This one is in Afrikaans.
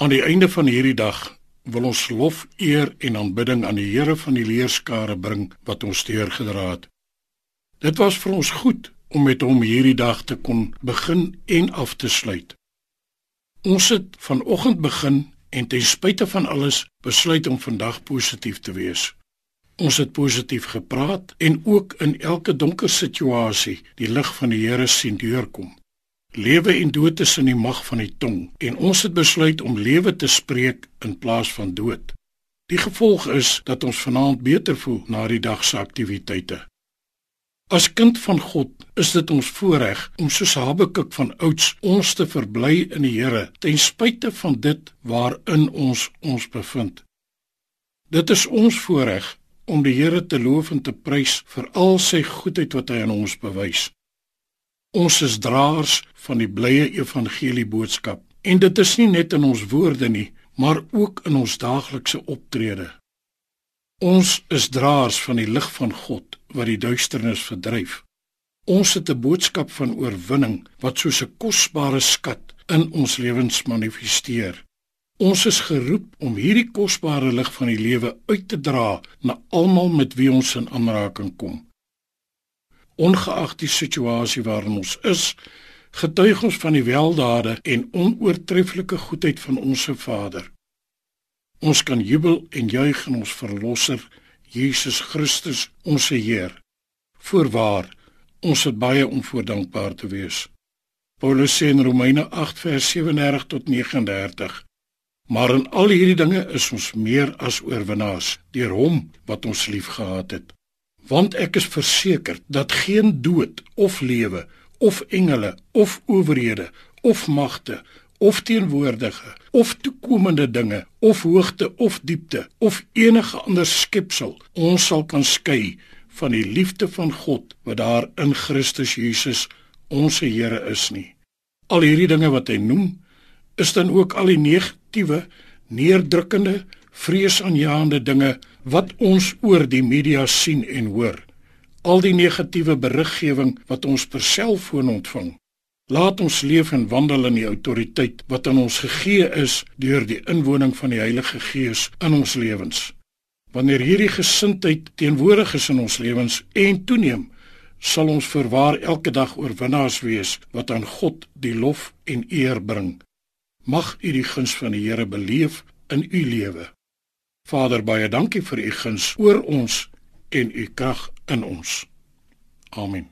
Aan die einde van hierdie dag wil ons lof, eer en aanbidding aan die Here van die leerskare bring wat ons deurgedra het. Dit was vir ons goed om met hom hierdie dag te kon begin en af te sluit. Ons het vanoggend begin en ten spyte van alles besluit om vandag positief te wees. Ons het positief gepraat en ook in elke donker situasie die lig van die Here sien deurkom. Lewe en dood is in die mag van die tong en ons het besluit om lewe te spreek in plaas van dood. Die gevolg is dat ons vanaand beter voel na die dag se aktiwiteite. As kind van God is dit ons voorreg om soos Habakuk van ouds ons te verbly in die Here ten spyte van dit waarin ons ons bevind. Dit is ons voorreg om die Here te loof en te prys vir al sy goedheid wat hy aan ons bewys. Ons is draers van die blye evangelie boodskap en dit is nie net in ons woorde nie, maar ook in ons daaglikse optrede. Ons is draers van die lig van God wat die duisternis verdryf. Ons het 'n boodskap van oorwinning wat soos 'n kosbare skat in ons lewens manifesteer. Ons is geroep om hierdie kosbare lig van die lewe uit te dra na almal met wie ons in aanraking kom ongeag die situasie waarin ons is, getuig ons van die weldade en onoortreffelike goedheid van ons Vader. Ons kan jubel en juig in ons verlosser Jesus Christus, ons Heer. Voorwaar, ons het baie om voor dankbaar te wees. Paulus sê in Romeine 8 vers 37 tot 39: Maar in al hierdie dinge is ons meer as oorwinnaars deur hom wat ons liefgehad het want ek is verseker dat geen dood of lewe of engele of owerhede of magte of teenwoordige of toekomende dinge of hoogte of diepte of enige ander skepsel ons sal kan skei van die liefde van God wat daar in Christus Jesus ons Here is nie. Al hierdie dinge wat hy noem, is dan ook al die negatiewe, neerdrukkende, vreesaanjaende dinge wat ons oor die media sien en hoor. Al die negatiewe beriggewing wat ons per selfoon ontvang. Laat ons leef en wandel in die autoriteit wat aan ons gegee is deur die inwoning van die Heilige Gees in ons lewens. Wanneer hierdie gesindheid teenwoordig is in ons lewens en toeneem, sal ons verwaar elke dag oorwinnaars wees wat aan God die lof en eer bring. Mag u die guns van die Here beleef in u lewe. Vader, baie dankie vir u guns oor ons en u krag in ons. Amen.